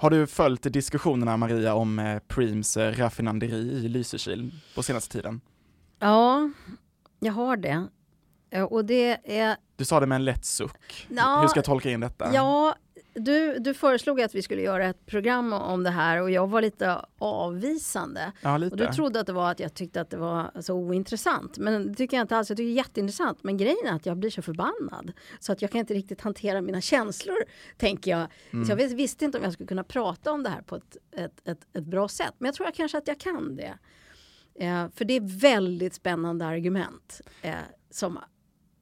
Har du följt diskussionerna Maria om eh, Preems eh, raffinaderi i Lysekil på senaste tiden? Ja, jag har det. Eh, och det är... Du sa det med en lätt suck. Ja, Hur ska jag tolka in detta? Ja, du, du föreslog att vi skulle göra ett program om det här och jag var lite avvisande. Ja, lite. Och du trodde att det var att jag tyckte att det var så ointressant. Men det tycker jag inte alls. Jag tycker det är jätteintressant. Men grejen är att jag blir så förbannad. Så att jag kan inte riktigt hantera mina känslor, tänker jag. Mm. Så jag vis- visste inte om jag skulle kunna prata om det här på ett, ett, ett, ett bra sätt. Men jag tror jag kanske att jag kan det. Eh, för det är väldigt spännande argument. Eh, som,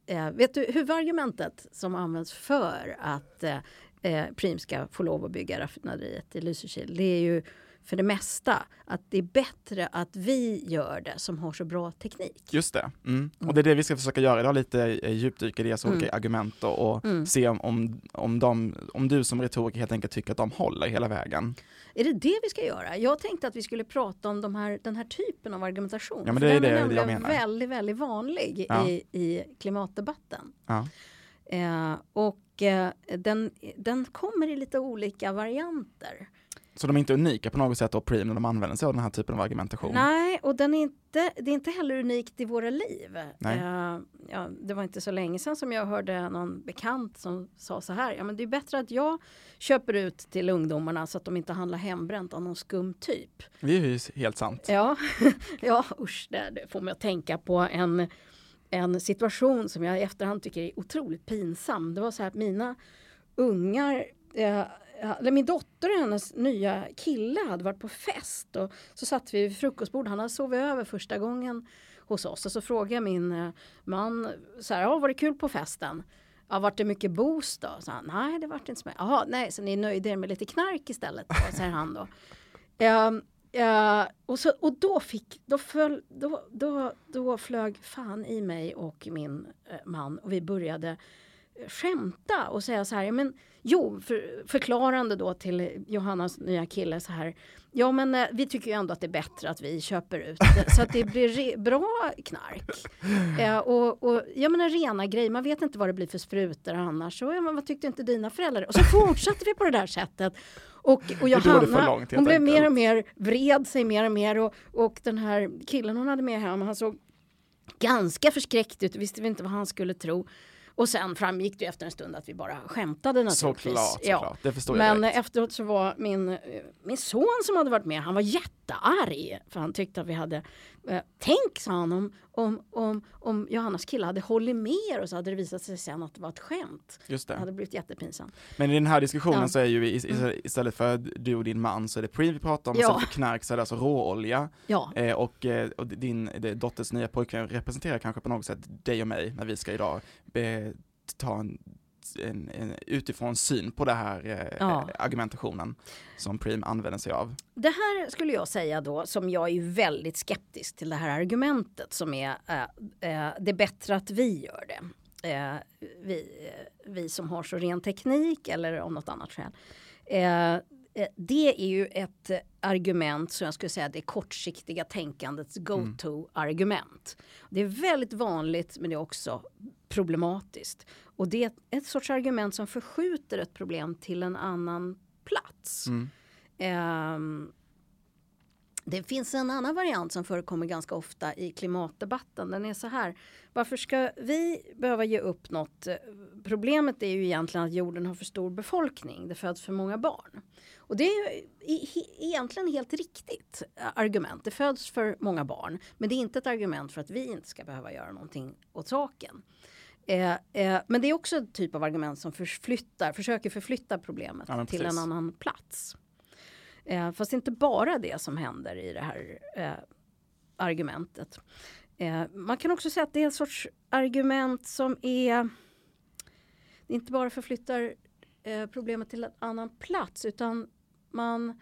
eh, vet du huvudargumentet som används för att eh, eh, Preem ska få lov att bygga raffinaderiet i Lysekil. Det är ju för det mesta att det är bättre att vi gör det som har så bra teknik. Just det. Mm. Och det är det vi ska försöka göra idag, lite eh, djupdyka i deras Mm. olika argument och, och Mm. se om, om, om, de, om du som retoriker helt enkelt tycker att de håller hela vägen. Är det det vi ska göra? Jag tänkte att vi skulle prata om de här, den här typen av argumentation. Ja, men det är det är jag nämligen menar. väldigt, väldigt vanlig Ja. i, i klimatdebatten. Ja. Eh, och eh, den, den kommer i lite olika varianter. Så de är inte unika på något sätt då, Preem, när de använder sig av den här typen av argumentation. Nej, och den är inte, det är inte heller unikt i våra liv. Nej. Eh, ja, det var inte så länge sedan som jag hörde någon bekant som sa så här. Ja, men det är bättre att jag köper ut till ungdomarna så att de inte handlar hembränt av någon skum typ. Det är ju helt sant. Ja, ja usch, det, det får mig att tänka på en, en situation som jag i efterhand tycker är otroligt pinsam. Det var så här att mina ungar eh, eller min dotter och hennes nya kille hade varit på fest och så satt vi vid frukostbordet. Han hade sovit över första gången hos oss och så frågade jag min eh, man så här, ja, var det kul på festen? Ja, vart det mycket boost då? Så han, nej, det vart inte så mycket. Jaha, nej, så ni nöjde er med lite knark istället då, säger han då. Ehm, eh, och, så, och då fick, då föll, då, då, då flög fan i mig och min eh, man och vi började eh, skämta och säga så här, men jo, för, förklarande då till Johannas nya kille så här, ja men eh, vi tycker ju ändå att det är bättre att vi köper ut det, så att det blir bra knark. Och, och jag menar rena grejer, man vet inte vad det blir för sprutor annars. Och, ja, men vad tyckte inte dina föräldrar? Och så fortsatte vi på det där sättet. Och, och Johanna, långt, hon blev mer och mer, vred sig mer och mer och, och den här killen hon hade med hem, han såg ganska förskräckt ut, visste vi inte vad han skulle tro. Och sen framgick det efter en stund att vi bara skämtade naturligtvis. Såklart, Ja. såklart. Det förstår jag Men direkt. efteråt så var min, eh, min son som hade varit med, han var jättearg. För han tyckte att vi hade, eh, tänk sa han om, om, om, om Johannas kille hade hållit med er och så hade det visat sig sen att det var ett skämt. Just Det det. hade blivit jättepinsamt. Men i den här diskussionen Ja. Mm. så är ju i- istället för du och din man så är det Preem vi pratar om, Ja. istället för knark så är det alltså råolja. Ja, Eh, och, eh, och din det, dotters nya pojkvän representerar kanske på något sätt dig och mig när vi ska idag be, ta en, en, en utifrån syn på det här eh, Ja. argumentationen som Preem använder sig av. Det här skulle jag säga då, som jag är väldigt skeptisk till det här argumentet som är eh, eh, det är bättre att vi gör det. Eh, vi, eh, vi som har så ren teknik eller av något annat skäl. Eh, det är ju ett argument som jag skulle säga det kortsiktiga tänkandets go-to-argument. Det är väldigt vanligt men det är också problematiskt. Och det är ett sorts argument som förskjuter ett problem till en annan plats. Mm. Ehm, det finns en annan variant som förekommer ganska ofta i klimatdebatten. Den är så här. Varför ska vi behöva ge upp något? Eh, Problemet är ju egentligen att jorden har för stor befolkning. Det föds för många barn. Och det är egentligen helt riktigt eh, argument. Det föds för många barn. Men det är inte ett argument för att vi inte ska behöva göra någonting åt saken. Eh, eh, men det är också en typ av argument som förflyttar, försöker förflytta problemet Ja, till en annan plats. Eh, fast inte bara det som händer i det här eh, argumentet. Eh, man kan också säga att det är en sorts argument som är inte bara förflyttar eh, problemet till en annan plats utan man,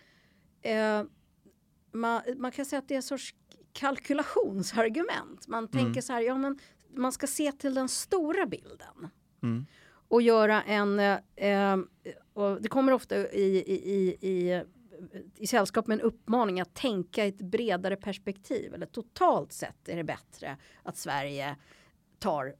man, man kan säga att det är en sorts kalkulationsargument. Man tänker så här, ja men man ska se till den stora bilden Mm. och göra en... Eh, eh, och det kommer ofta i, i, i, i, i sällskap med en uppmaning att tänka i ett bredare perspektiv. Eller totalt sett är det bättre att Sverige tar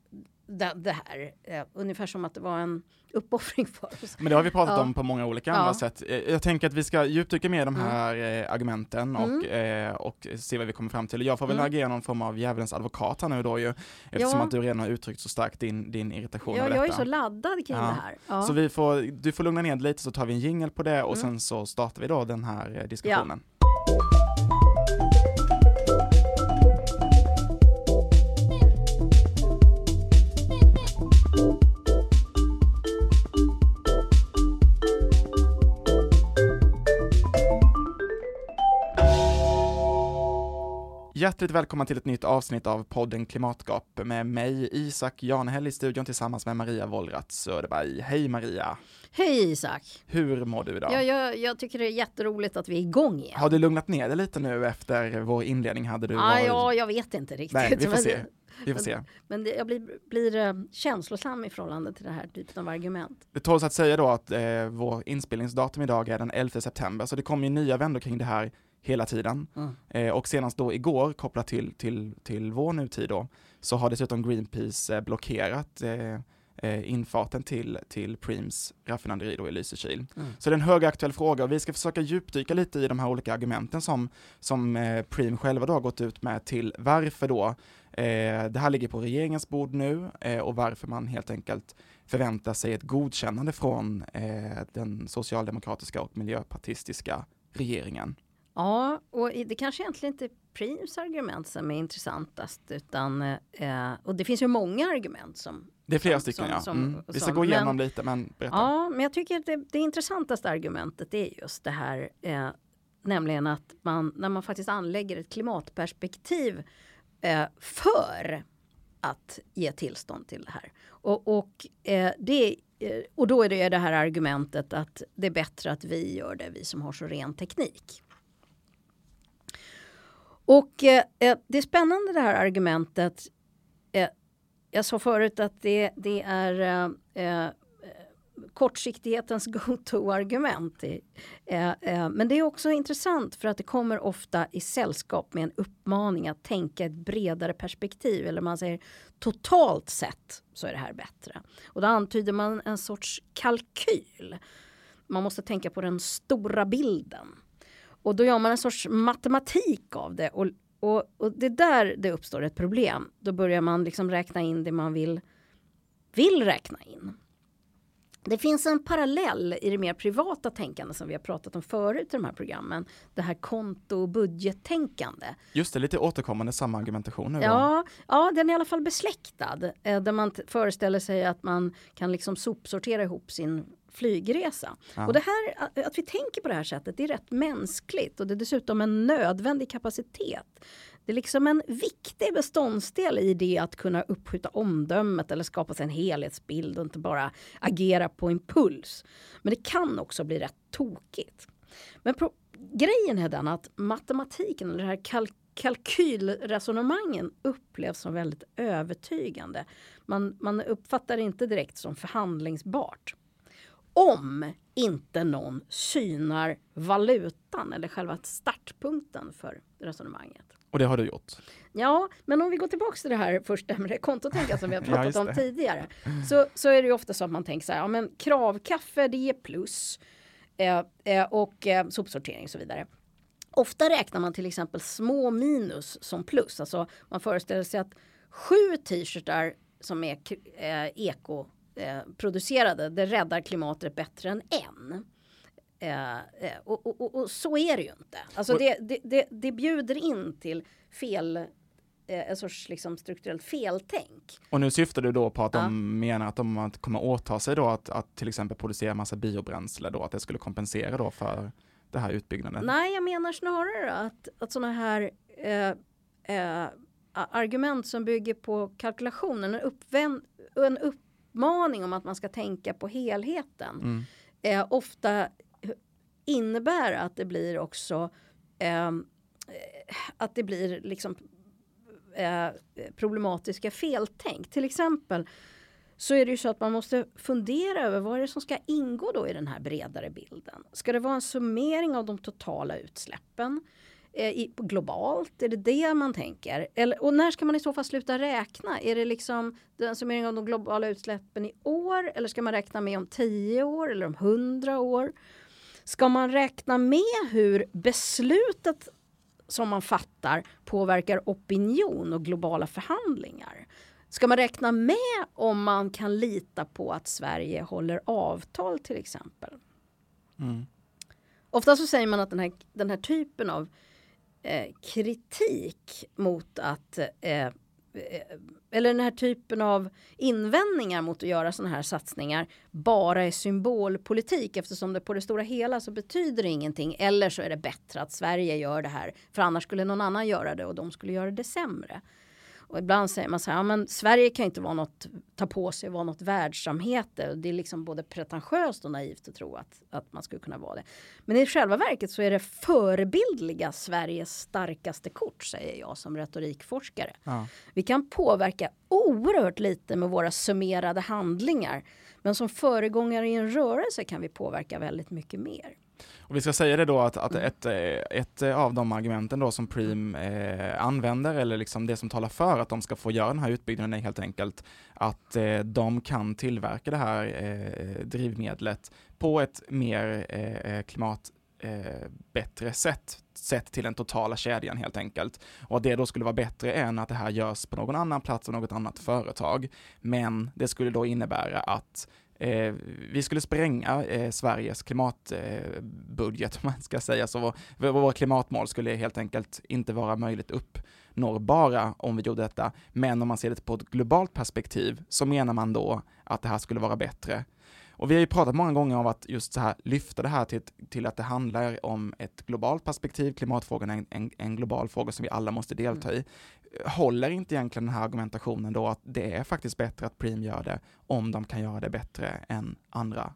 det, det här. Eh, ungefär som att det var en uppoffring för oss. Men det har vi pratat Ja. om på många olika Ja. andra sätt. Eh, Jag tänker att vi ska djupdyka mer i de Mm. här eh, argumenten och, eh, och se vad vi kommer fram till. Jag får väl Mm. agera någon form av djävulens advokat här nu då ju, eftersom Ja. att du redan har uttryckt så starkt din, din irritation Ja, jag är detta. så laddad kring Ja. det här. Ja. Så vi får, du får lugna ner dig lite så tar vi en jingle på det och Mm. sen så startar vi då den här diskussionen. Hjärtligt välkomna till ett nytt avsnitt av podden Klimatgap med mig Isak Janehäll i studion tillsammans med Maria Wollratz Söderberg. Hej Maria! Hej Isak! Hur mår du idag? Ja, jag, jag tycker det är jätteroligt att vi är igång igen. Har du lugnat ner dig lite nu efter vår inledning? Hade du ah, varit... ja, jag vet inte riktigt. Nej, vi får men, se. Vi får se. Men det, jag blir, blir eh, känslosam i förhållande till det här typen av argument. Det tåls att säga då att eh, vår inspelningsdatum idag är den 11 september, så det kommer ju nya vändor kring det här hela tiden. Mm. Eh, och senast då igår, kopplat till, till, till vår nutid då, så har dessutom Greenpeace eh, blockerat eh, eh, infarten till, till Preems raffinaderi då i Lysekil. Mm. Så det är en högaktuell fråga och vi ska försöka djupdyka lite i de här olika argumenten som, som eh, Preem själva då har gått ut med till varför då eh, det här ligger på regeringens bord nu eh, och varför man helt enkelt förväntar sig ett godkännande från den socialdemokratiska och miljöpartistiska regeringen. Ja, och det kanske egentligen inte är Preems argument som är intressantast utan, eh, och det finns ju många argument som Det är flera Som- stycken som- ja. som- Mm. Vi ska gå igenom men- lite men berätta. Ja, men jag tycker det, det intressantaste argumentet är just det här, eh, nämligen att man när man faktiskt anlägger ett klimatperspektiv eh, för att ge tillstånd till det här. Och, och, eh, det, eh, och då är det det här argumentet att det är bättre att vi gör det, vi som har så ren teknik. Och eh, eh det är spännande det här argumentet. Eh, jag sa förut att det, det är eh, eh, kortsiktighetens go-to-argument. Eh, eh, men det är också intressant för att det kommer ofta i sällskap med en uppmaning att tänka ett bredare perspektiv. Eller man säger totalt sett så är det här bättre. Och då antyder man en sorts kalkyl. Man måste tänka på den stora bilden. Och då gör man en sorts matematik av det. Och, och, och det är där det uppstår ett problem. Då börjar man liksom räkna in det man vill, vill räkna in. Det finns en parallell i det mer privata tänkande som vi har pratat om förut i de här programmen. Det här konto och budgettänkande. Just det, lite återkommande samma argumentation nu. Ja, ja, den är i alla fall besläktad. Eh, där man föreställer sig att man kan liksom sopsortera ihop sin flygresa. Ja. Och det här, att- vi tänker på det här sättet, det är rätt mänskligt och det är dessutom en nödvändig kapacitet. Det är liksom en viktig beståndsdel i det att kunna uppskjuta omdömet eller skapa sig en helhetsbild och inte bara agera på impuls. Men det kan också bli rätt tokigt. Men grejen är den att matematiken, eller det här kalk kalkylresonemangen upplevs som väldigt övertygande. Man, man uppfattar det inte direkt som förhandlingsbart. Om inte någon synar valutan eller själva startpunkten för resonemanget. Och det har du gjort. Ja, men om vi går tillbaka till det här första med det kontotänkandet som vi har Ja, pratat just om tidigare. Så, så är det ju ofta så att man tänker så här, ja men kravkaffe det ger plus eh, eh, och eh, sopsortering och så vidare. Ofta räknar man till exempel små minus som plus, alltså man föreställer sig att sju t-shirtar som är eh, eko eh, producerade, det räddar klimatet bättre än en. Eh, eh, och, och, och, så är det ju inte. Alltså det, det, det, det bjuder in till fel, eh, en sorts liksom strukturellt feltänk. Och nu syftar du då på att Ja. de menar att de kommer åta sig då att, att till exempel producera massa biobränsle då, att det skulle kompensera då för det här utbyggnaden. Nej, jag menar snarare att, att sådana här eh, eh, argument som bygger på kalkylationen, en, uppvän, en uppmaning om att man ska tänka på helheten, Mm. eh, ofta innebär att det blir också eh, att det blir liksom eh, problematiska feltänk. Till exempel så är det ju så att man måste fundera över vad är det som ska ingå då i den här bredare bilden. Ska det vara en summering av de totala utsläppen? Eh, i, globalt? Är det det man tänker? Eller, och när ska man i så fall sluta räkna? Är det liksom den summering av de globala utsläppen i år? Eller ska man räkna med om tio år eller om hundra år? Ska man räkna med hur beslutet som man fattar påverkar opinion och globala förhandlingar? Ska man räkna med om man kan lita på att Sverige håller avtal till exempel? Mm. Ofta så säger man att den här, den här typen av eh, kritik mot att eh, Eh, eller den här typen av invändningar mot att göra sådana här satsningar bara är symbolpolitik eftersom det på det stora hela så betyder det ingenting. Eller så är det bättre att Sverige gör det här för annars skulle någon annan göra det och de skulle göra det sämre. Och ibland säger man så här, ja, men Sverige kan inte vara något, ta på sig vara något världssamhete. Det är liksom både pretentiöst och naivt att tro att, att man skulle kunna vara det. Men i själva verket så är det förebildliga Sveriges starkaste kort, säger jag som retorikforskare. Ja. Vi kan påverka oerhört lite med våra summerade handlingar. Men som föregångare i en rörelse kan vi påverka väldigt mycket mer. Och vi ska säga det då att, att mm. ett, eh, ett av de argumenten då som Preem eh, använder, eller liksom det som talar för att de ska få göra den här utbyggnaden är helt enkelt att eh, de kan tillverka det här eh, drivmedlet på ett mer eh, klimat eh, bättre sätt, sett till den totala kedjan helt enkelt. Och att det då skulle vara bättre än att det här görs på någon annan plats av något annat företag. Men det skulle då innebära att Eh, vi skulle spränga eh, Sveriges klimatbudget, eh, om man ska säga så. Våra klimatmål skulle helt enkelt inte vara möjligt uppnåbara om vi gjorde detta. Men om man ser det på ett globalt perspektiv så menar man då att det här skulle vara bättre. Och vi har ju pratat många gånger om att just så här lyfta det här till, till att det handlar om ett globalt perspektiv. Klimatfrågan är en, en, en global fråga som vi alla måste delta i håller inte egentligen den här argumentationen då att det är faktiskt bättre att Preem gör det om de kan göra det bättre än andra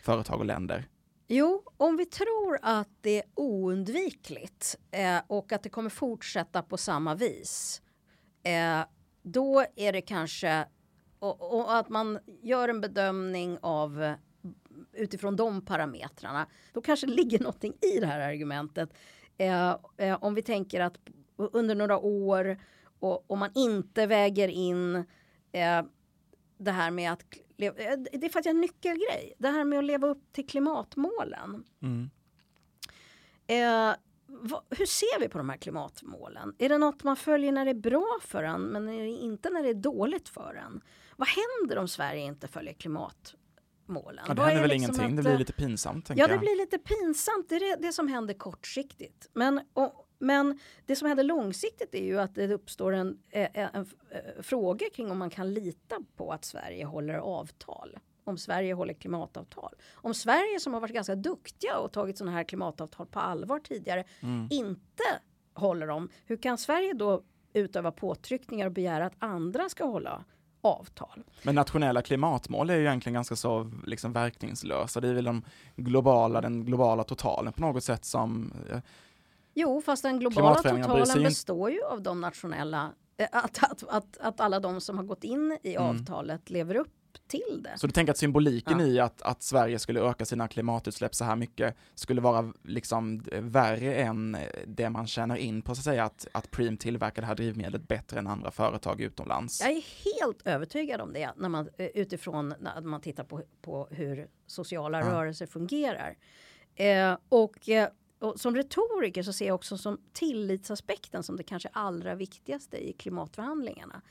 företag och länder? Jo, om vi tror att det är oundvikligt eh, och att det kommer fortsätta på samma vis. Eh, då är det kanske och, och, att man gör en bedömning av utifrån de parametrarna. Då kanske det ligger någonting i det här argumentet. Eh, eh om vi tänker att under några år och om man inte väger in eh, det här med att eh, det är faktiskt en nyckelgrej. Det här med att leva upp till klimatmålen. Mm. Eh, vad, hur ser vi på de här klimatmålen? Är det något man följer när det är bra för en men är det inte när det är dåligt för en? Vad händer om Sverige inte följer klimatmålen? Ja, det händer väl liksom ingenting, att, det blir lite pinsamt. Ja, det blir lite pinsamt. Det är det, det som händer kortsiktigt. Men och, men det som händer långsiktigt är ju att det uppstår en, en, en, en, fråga kring om man kan lita på att Sverige håller avtal. Om Sverige håller klimatavtal. Om Sverige som har varit ganska duktiga och tagit sådana här klimatavtal på allvar tidigare mm. inte håller dem. Hur kan Sverige då utöva påtryckningar och begära att andra ska hålla avtal. Men nationella klimatmål är ju egentligen ganska så liksom verkningslösa. Det är väl de globala, den globala totalen på något sätt som Jo, fast den globala totalen består ju av de nationella, eh, att, att, att, att alla de som har gått in i mm. avtalet lever upp till det. Så du tänker att symboliken ja. i att, att Sverige skulle öka sina klimatutsläpp så här mycket skulle vara liksom värre än det man tjänar in på så att säga att, att Preem tillverkar det här drivmedlet bättre än andra företag utomlands? Jag är helt övertygad om det när man, eh, utifrån när man tittar på, på hur sociala ja. rörelser fungerar. Eh, och eh, och som retoriker så ser jag också som tillitsaspekten som det kanske allra viktigaste i klimatförhandlingarna.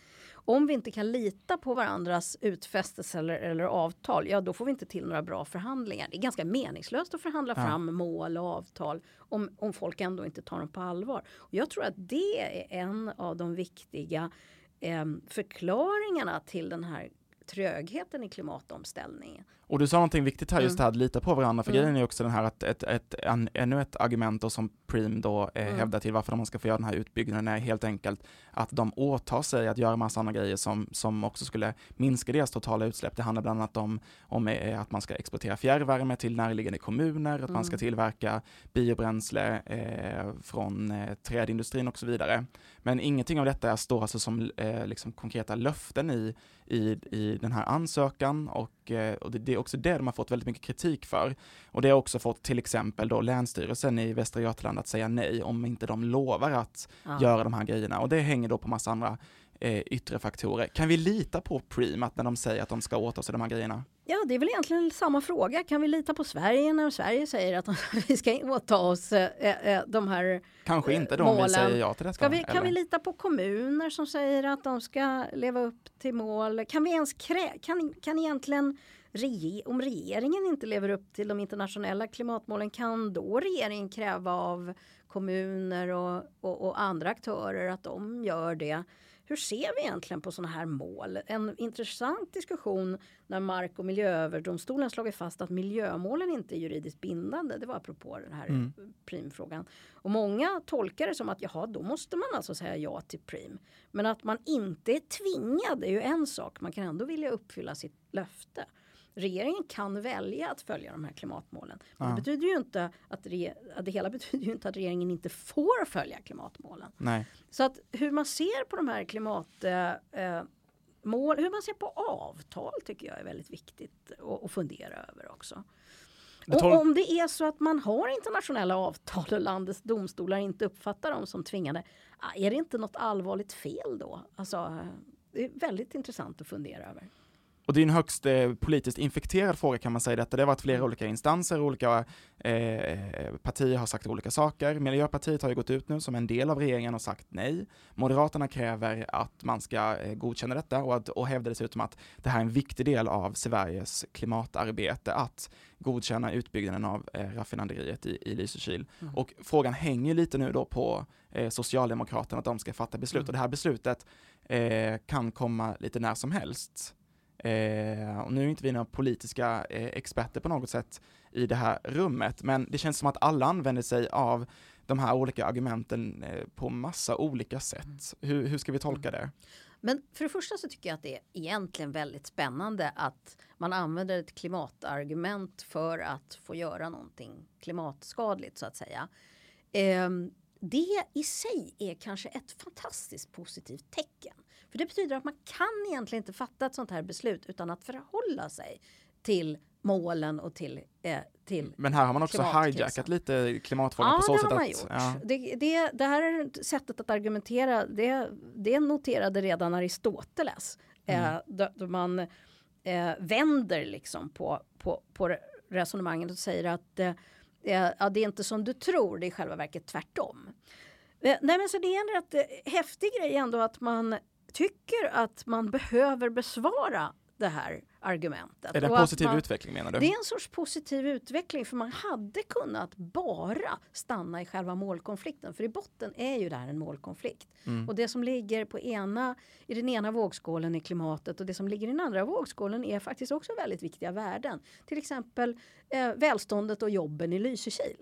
Om vi inte kan lita på varandras utfästelser eller, eller avtal, ja då får vi inte till några bra förhandlingar. Det är ganska meningslöst att förhandla ja. fram mål och avtal om, om folk ändå inte tar dem på allvar. Och jag tror att det är en av de viktiga eh, förklaringarna till den här trögheten i klimatomställningen. Och du sa någonting viktigt här, just mm. det här att lita på varandra, för mm. grejen är också den här att ett, ett, en, ännu ett argument då som Preem då eh, mm. hävdar till varför de ska få göra den här utbyggnaden är helt enkelt att de åtar sig att göra massa andra grejer som, som också skulle minska deras totala utsläpp. Det handlar bland annat om, om eh, att man ska exportera fjärrvärme till närliggande kommuner, att man ska mm. tillverka biobränsle eh, från eh, trädindustrin och så vidare. Men ingenting av detta står alltså som eh, liksom konkreta löften i, i, i den här ansökan och, eh, och det, det är också det de har fått väldigt mycket kritik för. Och det har också fått till exempel då Länsstyrelsen i Västra Götaland att säga nej om inte de lovar att Ja. göra de här grejerna. Och det hänger då på massa andra eh, yttre faktorer. Kan vi lita på Preem att när de säger att de ska åta sig de här grejerna? Ja, det är väl egentligen samma fråga. Kan vi lita på Sverige när Sverige säger att vi ska åta oss eh, eh, de här Kanske Eh, inte då om vi målen. säger ja till det. Ska vi, kan eller? vi lita på kommuner som säger att de ska leva upp till mål? Kan vi ens krä kan, kan egentligen rege om regeringen inte lever upp till de internationella klimatmålen kan då regeringen kräva av kommuner och, och, och andra aktörer att de gör det? Hur ser vi egentligen på sådana här mål? En intressant diskussion när Mark och miljööverdomstolen slagit fast att miljömålen inte är juridiskt bindande. Det var apropå den här Mm. primfrågan. Och många tolkar det som att jaha, då måste man alltså säga ja till prim. Men att man inte är tvingad är ju en sak. Man kan ändå vilja uppfylla sitt löfte. Regeringen kan välja att följa de här klimatmålen. Men Ja. det betyder ju inte att, att det hela betyder ju inte att regeringen inte får följa klimatmålen. Nej. Så att hur man ser på de här klimatmål, eh, mål, hur man ser på avtal tycker jag är väldigt viktigt att, fundera över också. Och om det är så att man har internationella avtal och landets domstolar inte uppfattar dem som tvingande, ah, är det inte något allvarligt fel då? Alltså, eh, det är väldigt intressant att fundera över. Och det är en högst eh, politiskt infekterad fråga kan man säga detta. Det har varit flera olika instanser, olika eh, partier har sagt olika saker. Miljöpartiet har ju gått ut nu som en del av regeringen och sagt nej. Moderaterna kräver att man ska eh, godkänna detta och, att, och hävdar dessutom att det här är en viktig del av Sveriges klimatarbete, att godkänna utbyggnaden av eh, raffinaderiet i, i Lysekil. Mm. Och frågan hänger lite nu då på eh, Socialdemokraterna att de ska fatta beslut. Mm. Och det här beslutet eh, kan komma lite när som helst. Eh, och nu är inte vi några politiska eh, experter på något sätt i det här rummet, men det känns som att alla använder sig av de här olika argumenten eh, på massa olika sätt. Hur, hur ska vi tolka det? Men för det första så tycker jag att det är egentligen väldigt spännande att man använder ett klimatargument för att få göra någonting klimatskadligt så att säga. Ehm, det i sig är kanske ett fantastiskt positivt tecken. För det betyder att man kan egentligen inte fatta ett sånt här beslut utan att förhålla sig till målen och till, eh, till Men här har man också hijackat lite klimatfrågan Ja, på så sätt att... gjort. Ja, Det, det, det här sättet att argumentera, det, det noterade redan Aristoteles. Mm. Eh, då, då man eh, vänder liksom på, på, på resonemanget och säger att eh, eh, ja, det är inte som du tror, det är i själva verket tvärtom. Eh, nej men så det är en rätt eh, häftig grej ändå att man tycker att man behöver besvara det här argumentet. är det en positiv man, utveckling menar du? det är en sorts positiv utveckling för man hade kunnat bara stanna i själva målkonflikten. För i botten är ju det här en målkonflikt. Mm. Och det som ligger på ena, i den ena vågskålen är klimatet och det som ligger i den andra vågskålen är faktiskt också väldigt viktiga värden. Till exempel eh, välståndet och jobben i Lysekil.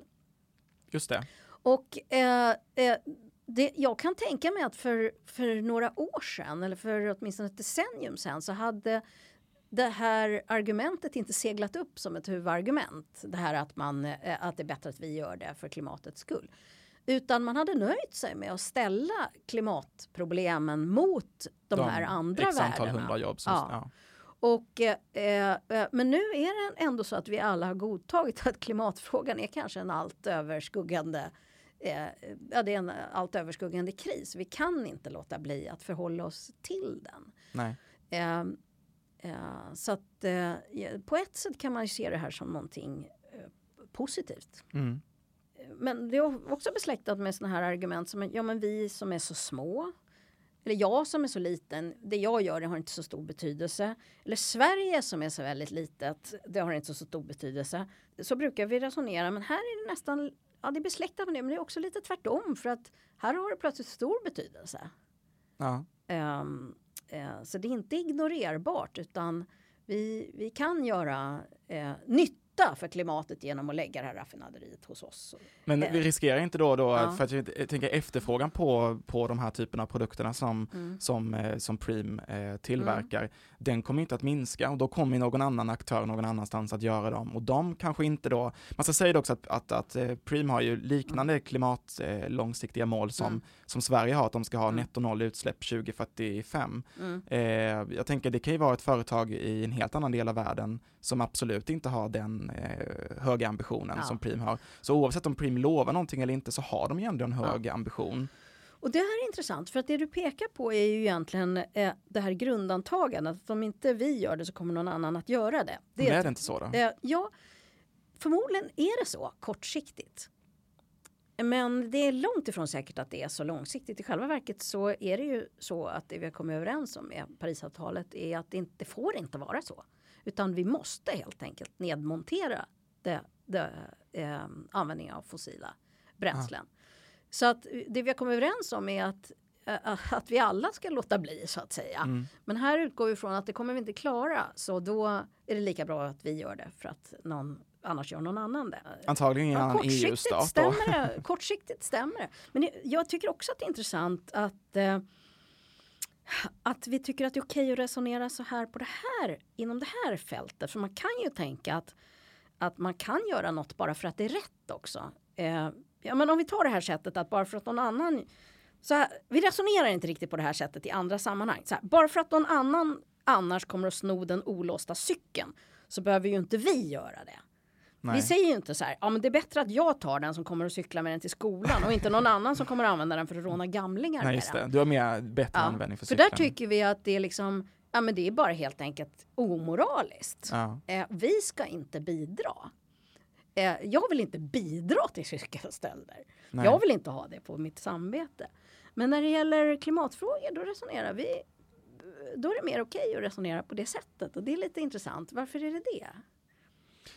Just det. Och eh, eh, det, jag kan tänka mig att för, för några år sedan, eller för åtminstone ett decennium sedan, så hade det här argumentet inte seglat upp som ett huvudargument. Det här att, man, eh, att det är bättre att vi gör det för klimatets skull. Utan man hade nöjt sig med att ställa klimatproblemen mot de, här andra antal värdena. hundra jobb. Som, Ja. ja. Och, eh, eh, men nu är det ändå så att vi alla har godtagit att klimatfrågan är kanske en allt överskuggande eh, ja, det är en allt överskuggande kris. Vi kan inte låta bli att förhålla oss till den. Nej. Eh, eh, så att eh, på ett sätt kan man se det här som någonting positivt. Mm. Men det är också besläktat med sådana här argument som ja men vi som är så små. Eller jag som är så liten, det jag gör det har inte så stor betydelse. Eller Sverige som är så väldigt litet, det har inte så stor betydelse. Så brukar vi resonera, men här är det nästan, ja det är besläktat med det, men det är också lite tvärtom för att här har det plötsligt stor betydelse. Ja. Ehm, eh, så det är inte ignorerbart utan vi, vi kan göra eh, nytta nytta för klimatet genom att lägga det här raffinaderiet hos oss. Men vi riskerar inte då, då Ja. för att jag, tänker efterfrågan på, på de här typerna av produkterna som, Mm. som, eh, som Preem eh, tillverkar, den kommer inte att minska och då kommer någon annan aktör någon annanstans att göra dem och de kanske inte då, man ska säga det också att, att, att eh, Preem har ju liknande klimat eh, långsiktiga mål som, Mm. som Sverige har, att de ska ha Mm. netto noll utsläpp 2045. Mm. Eh, jag tänker det kan ju vara ett företag i en helt annan del av världen som absolut inte har den eh, höga ambitionen Ja. som Preem har. Så oavsett om Preem lovar någonting eller inte så har de ju ändå en hög ambition. Och det här är intressant för att det du pekar på är ju egentligen eh, det här grundantagandet att om inte vi gör det så kommer någon annan att göra det. Det Det är är det inte så då? Eh, ja, förmodligen är det så kortsiktigt. Men det är långt ifrån säkert att det är så långsiktigt. I själva verket så är det ju så att det vi har kommit överens om med Parisavtalet är att det inte får inte vara så. Utan vi måste helt enkelt nedmontera det, det, eh, användningen av fossila bränslen. Så att det vi har kommit överens om är att, eh, att vi alla ska låta bli så att säga. Mm. Men här utgår vi från att det kommer vi inte klara så då är det lika bra att vi gör det för att någon annars gör någon annan det. Antagligen Ja, annan kortsiktigt, EU-stat då. stämmer det, kortsiktigt stämmer det. Men jag tycker också att det är intressant att, eh, att vi tycker att det är okej att resonera så här på det här, inom det här fältet. För man kan ju tänka att, att man kan göra något bara för att det är rätt också. Eh, ja, men om vi tar det här sättet att bara för att någon annan så här, vi resonerar inte riktigt på det här sättet i andra sammanhang. Så här, bara för att någon annan annars kommer att sno den olåsta cykeln så behöver ju inte vi göra det. Nej. Vi säger ju inte så här, ja men det är bättre att jag tar den som kommer att cykla med den till skolan och inte någon annan som kommer att använda den för att råna gamlingar Nej, just det. Du har mer bättre Ja, användning för För cykeln. där tycker vi att det är liksom, ja men det är bara helt enkelt omoraliskt. ja. Eh, vi ska inte bidra. Eh, jag vill inte bidra till cykelstölder. Nej. Jag vill inte ha det på mitt samvete. Men när det gäller klimatfrågor då resonerar vi då är det mer okej att resonera på det sättet och det är lite intressant. Varför är det det?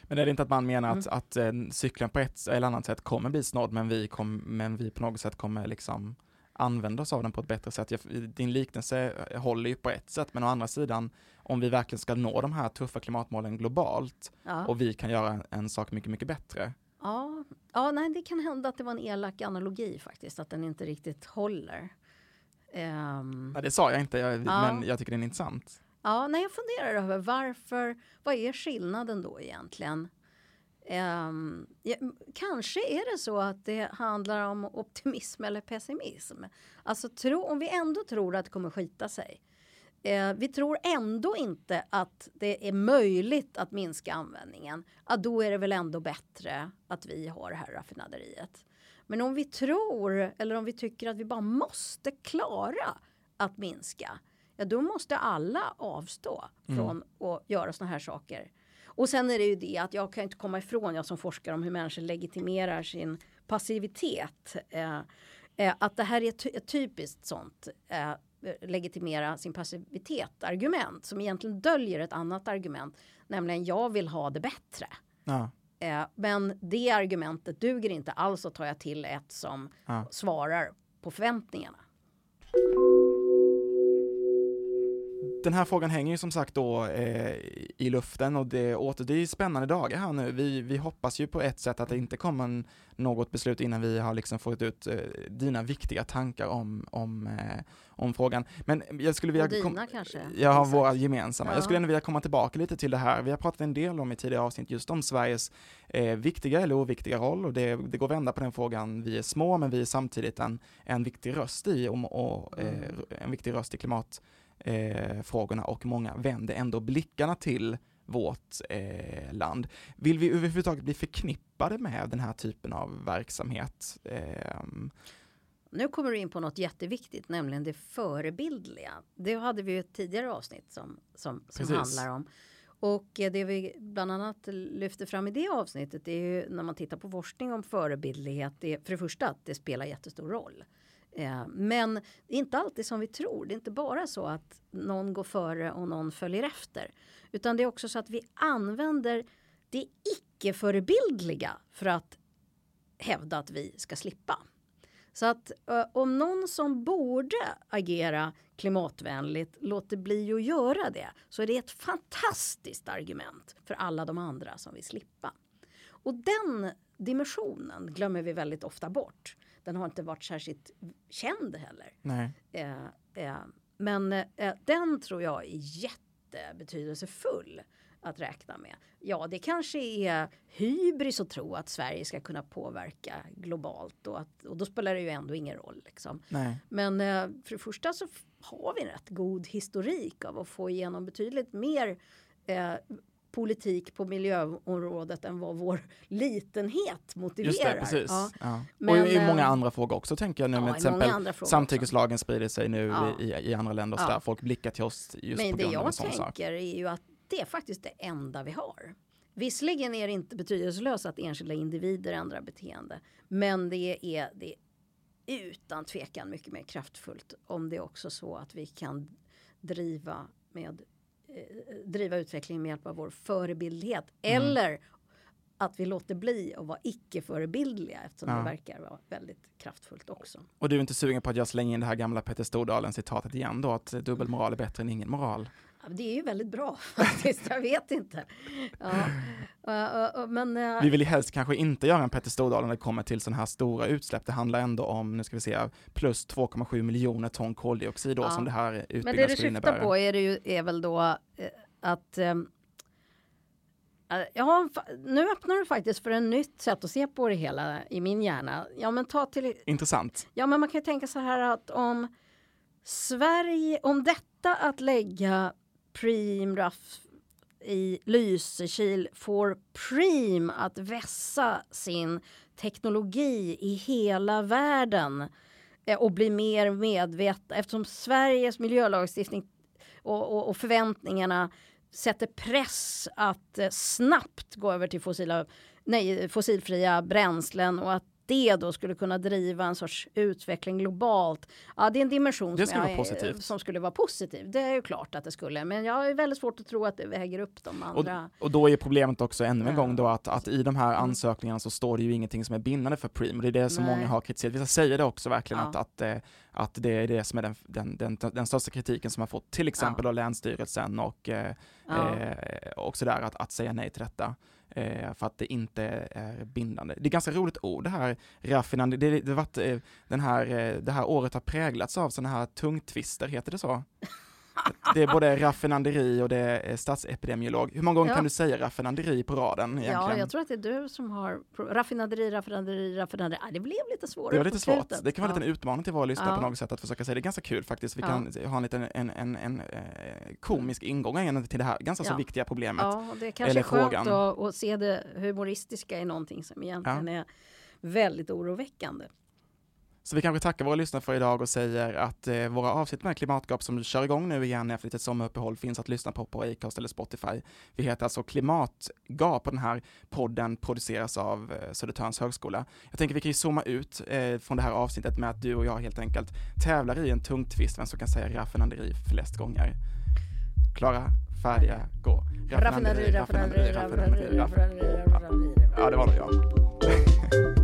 Men är det inte att man menar Mm. att, att eh, cykeln på ett eller annat sätt kommer bli snodd men vi, kom, men vi på något sätt kommer liksom använda oss av den på ett bättre sätt. Din liknelse håller ju på ett sätt men å andra sidan om vi verkligen ska nå de här tuffa klimatmålen globalt Ja. och vi kan göra en, sak mycket, mycket bättre. Ja, ja nej, det kan hända att det var en elak analogi faktiskt, att den inte riktigt håller. Ehm, Ja, det sa jag inte, jag, Ja. men jag tycker den är intressant ja, när jag funderar över varför, vad är skillnaden då egentligen? Um, ja, kanske är det så att det handlar om optimism eller pessimism. Alltså tro, om vi ändå tror att det kommer skita sig. Eh, vi tror ändå inte att det är möjligt att minska användningen. Ja, då är det väl ändå bättre att vi har det här raffinaderiet. Men om vi tror eller om vi tycker att vi bara måste klara att minska. Ja, då måste alla avstå från att göra såna här saker. Och sen är det ju det att jag kan inte komma ifrån, jag som forskar om hur människor legitimerar sin passivitet. Eh, eh, att det här är ty- ett typiskt sånt eh, legitimera sin passivitet argument som egentligen döljer ett annat argument, nämligen jag vill ha det bättre. Ja. Eh, men det argumentet duger inte alls och tar jag till ett som Ja. svarar på förväntningarna. Den här frågan hänger ju som sagt då eh, i luften och det, åter, det är spännande dagar här nu. Vi, vi hoppas ju på ett sätt att det inte kommer en, något beslut innan vi har liksom fått ut eh, dina viktiga tankar om, om, eh, om frågan. Men jag skulle vilja... Och dina kom- kanske? Ja, Isak? våra gemensamma. Ja. Jag skulle ändå vilja komma tillbaka lite till det här. Vi har pratat en del om i tidigare avsnitt just om Sveriges eh, viktiga eller oviktiga roll och det, det går att vända på den frågan. Vi är små men vi är samtidigt en, en viktig röst i om, och, eh, Mm. en viktig röst i klimatfrågorna eh, frågorna och många vänder ändå blickarna till vårt eh, land. Vill vi överhuvudtaget bli förknippade med den här typen av verksamhet? Ehm, Nu kommer du in på något jätteviktigt, nämligen det förebildliga. Det hade vi ju ett tidigare avsnitt som, som, som Precis. handlar om. Och eh, det vi bland annat lyfter fram i det avsnittet är ju när man tittar på forskning om förebildlighet. Det för det första att det spelar jättestor roll. Eh, Men det är inte alltid som vi tror. Det är inte bara så att någon går före och någon följer efter. Utan det är också så att vi använder det icke förebildliga för att hävda att vi ska slippa. Så att eh, om någon som borde agera klimatvänligt låter bli att göra det så är det ett fantastiskt argument för alla de andra som vill slippa. Och den dimensionen glömmer vi väldigt ofta bort. Den har inte varit särskilt känd heller. Nej. Eh, eh, men eh, den tror jag är jättebetydelsefull att räkna med. Ja, det kanske är hybris att tro att Sverige ska kunna påverka globalt och, att, och då spelar det ju ändå ingen roll. Liksom. Men eh, för det första så har vi en rätt god historik av att få igenom betydligt mer eh, politik på miljöområdet än vad vår litenhet motiverar. Just det, precis. Ja. Ja. Men, och i många eh, andra frågor också tänker jag nu ja, med till många exempel samtyckeslagen sprider sig nu i, i andra länder och Ja. sådär. Folk blickar till oss just Men på det grund av en jag sån sak. tänker är ju att det är faktiskt det enda vi har. Visserligen är det inte betydelselöst att enskilda individer ändrar beteende. Men det är, det är utan tvekan mycket mer kraftfullt om det är också så att vi kan driva, med, driva utvecklingen med hjälp av vår förebildlighet. Mm. Eller att vi låter bli att vara icke-förebildliga eftersom Ja. det verkar vara väldigt kraftfullt också. Och du är inte sugen på att jag slänger in det här gamla Petter Stordalen citatet igen då, att dubbelmoral är bättre än ingen moral? Det är ju väldigt bra faktiskt, jag vet inte. Ja. Men uh, Vi vill ju helst kanske inte göra en Petter Stordalen när det kommer till sådana här stora utsläpp. Det handlar ändå om, nu ska vi se, plus 2,7 miljoner ton koldioxid då Ja. som det här Men det utbyggnaden du skulle syftar innebära. på är, det ju, är väl då eh, att ehm, eh, Ja, nu öppnar du faktiskt för ett nytt sätt att se på det hela i min hjärna. Ja, men ta till Intressant. Ja, men man kan ju tänka så här att om Sverige, om detta att lägga Preemraff i Lysekil får Preem att vässa sin teknologi i hela världen eh, och bli mer medvetna eftersom Sveriges miljölagstiftning och, och, och förväntningarna sätter press att eh, snabbt gå över till fossila, nej, fossilfria bränslen och att det då skulle kunna driva en sorts utveckling globalt. Ja, det är en dimension Det som, skulle positivt. som skulle vara positiv. Det är ju klart att det skulle, men jag är väldigt svårt att tro att det väger upp de Och, andra. och då är problemet också ännu en Ja. gång då att, att i de här ansökningarna så står det ju ingenting som är bindande för Preem. Och det är det som Nej. många har kritiserat. Vissa säger det också verkligen Ja. att, att, eh, att det är det som är den, den, den, den största kritiken som har fått till exempel då Länsstyrelsen och, eh, Ja. eh, och sådär att, att säga nej till detta. Eh, för att det inte är bindande. Det är ganska roligt ord det här raffinande. Det, det, det, varit, eh, den här, eh, det här året har präglats av sådana här tungtvister, heter det så? Det är både raffinaderi och det är statsepidemiolog. Hur många gånger Ja. kan du säga raffinaderi på raden egentligen? Ja, jag tror att det är du som har raffinaderi, raffinaderi, raffinaderi. Ah, det blev lite svårare det var lite svårt. Det kan vara ja. en liten utmaning till våra lyssnare Ja. på något sätt att försöka säga. Det är ganska kul faktiskt. Vi kan ha en liten en, en, en, eh, komisk ingång till det här ganska så viktiga problemet. Ja, det kanske Eller är skönt frågan. att, att se det humoristiska i någonting som egentligen är väldigt oroväckande. Så vi kanske tackar våra lyssnare för idag och säger att eh, våra avsnitt med Klimatgap som kör igång nu igen efter lite sommaruppehåll finns att lyssna på på Acast eller Spotify. Vi heter alltså Klimatgap och den här podden produceras av eh, Södertörns högskola. Jag tänker vi kan ju zooma ut eh, från det här avsnittet med att du och jag helt enkelt tävlar i en tungtvist vem som kan säga raffinaderi flest gånger. Klara, färdiga, gå. Raffinaderi, raffinaderi, raffinaderi, raffinaderi, raffinaderi. Ja, det var det ja.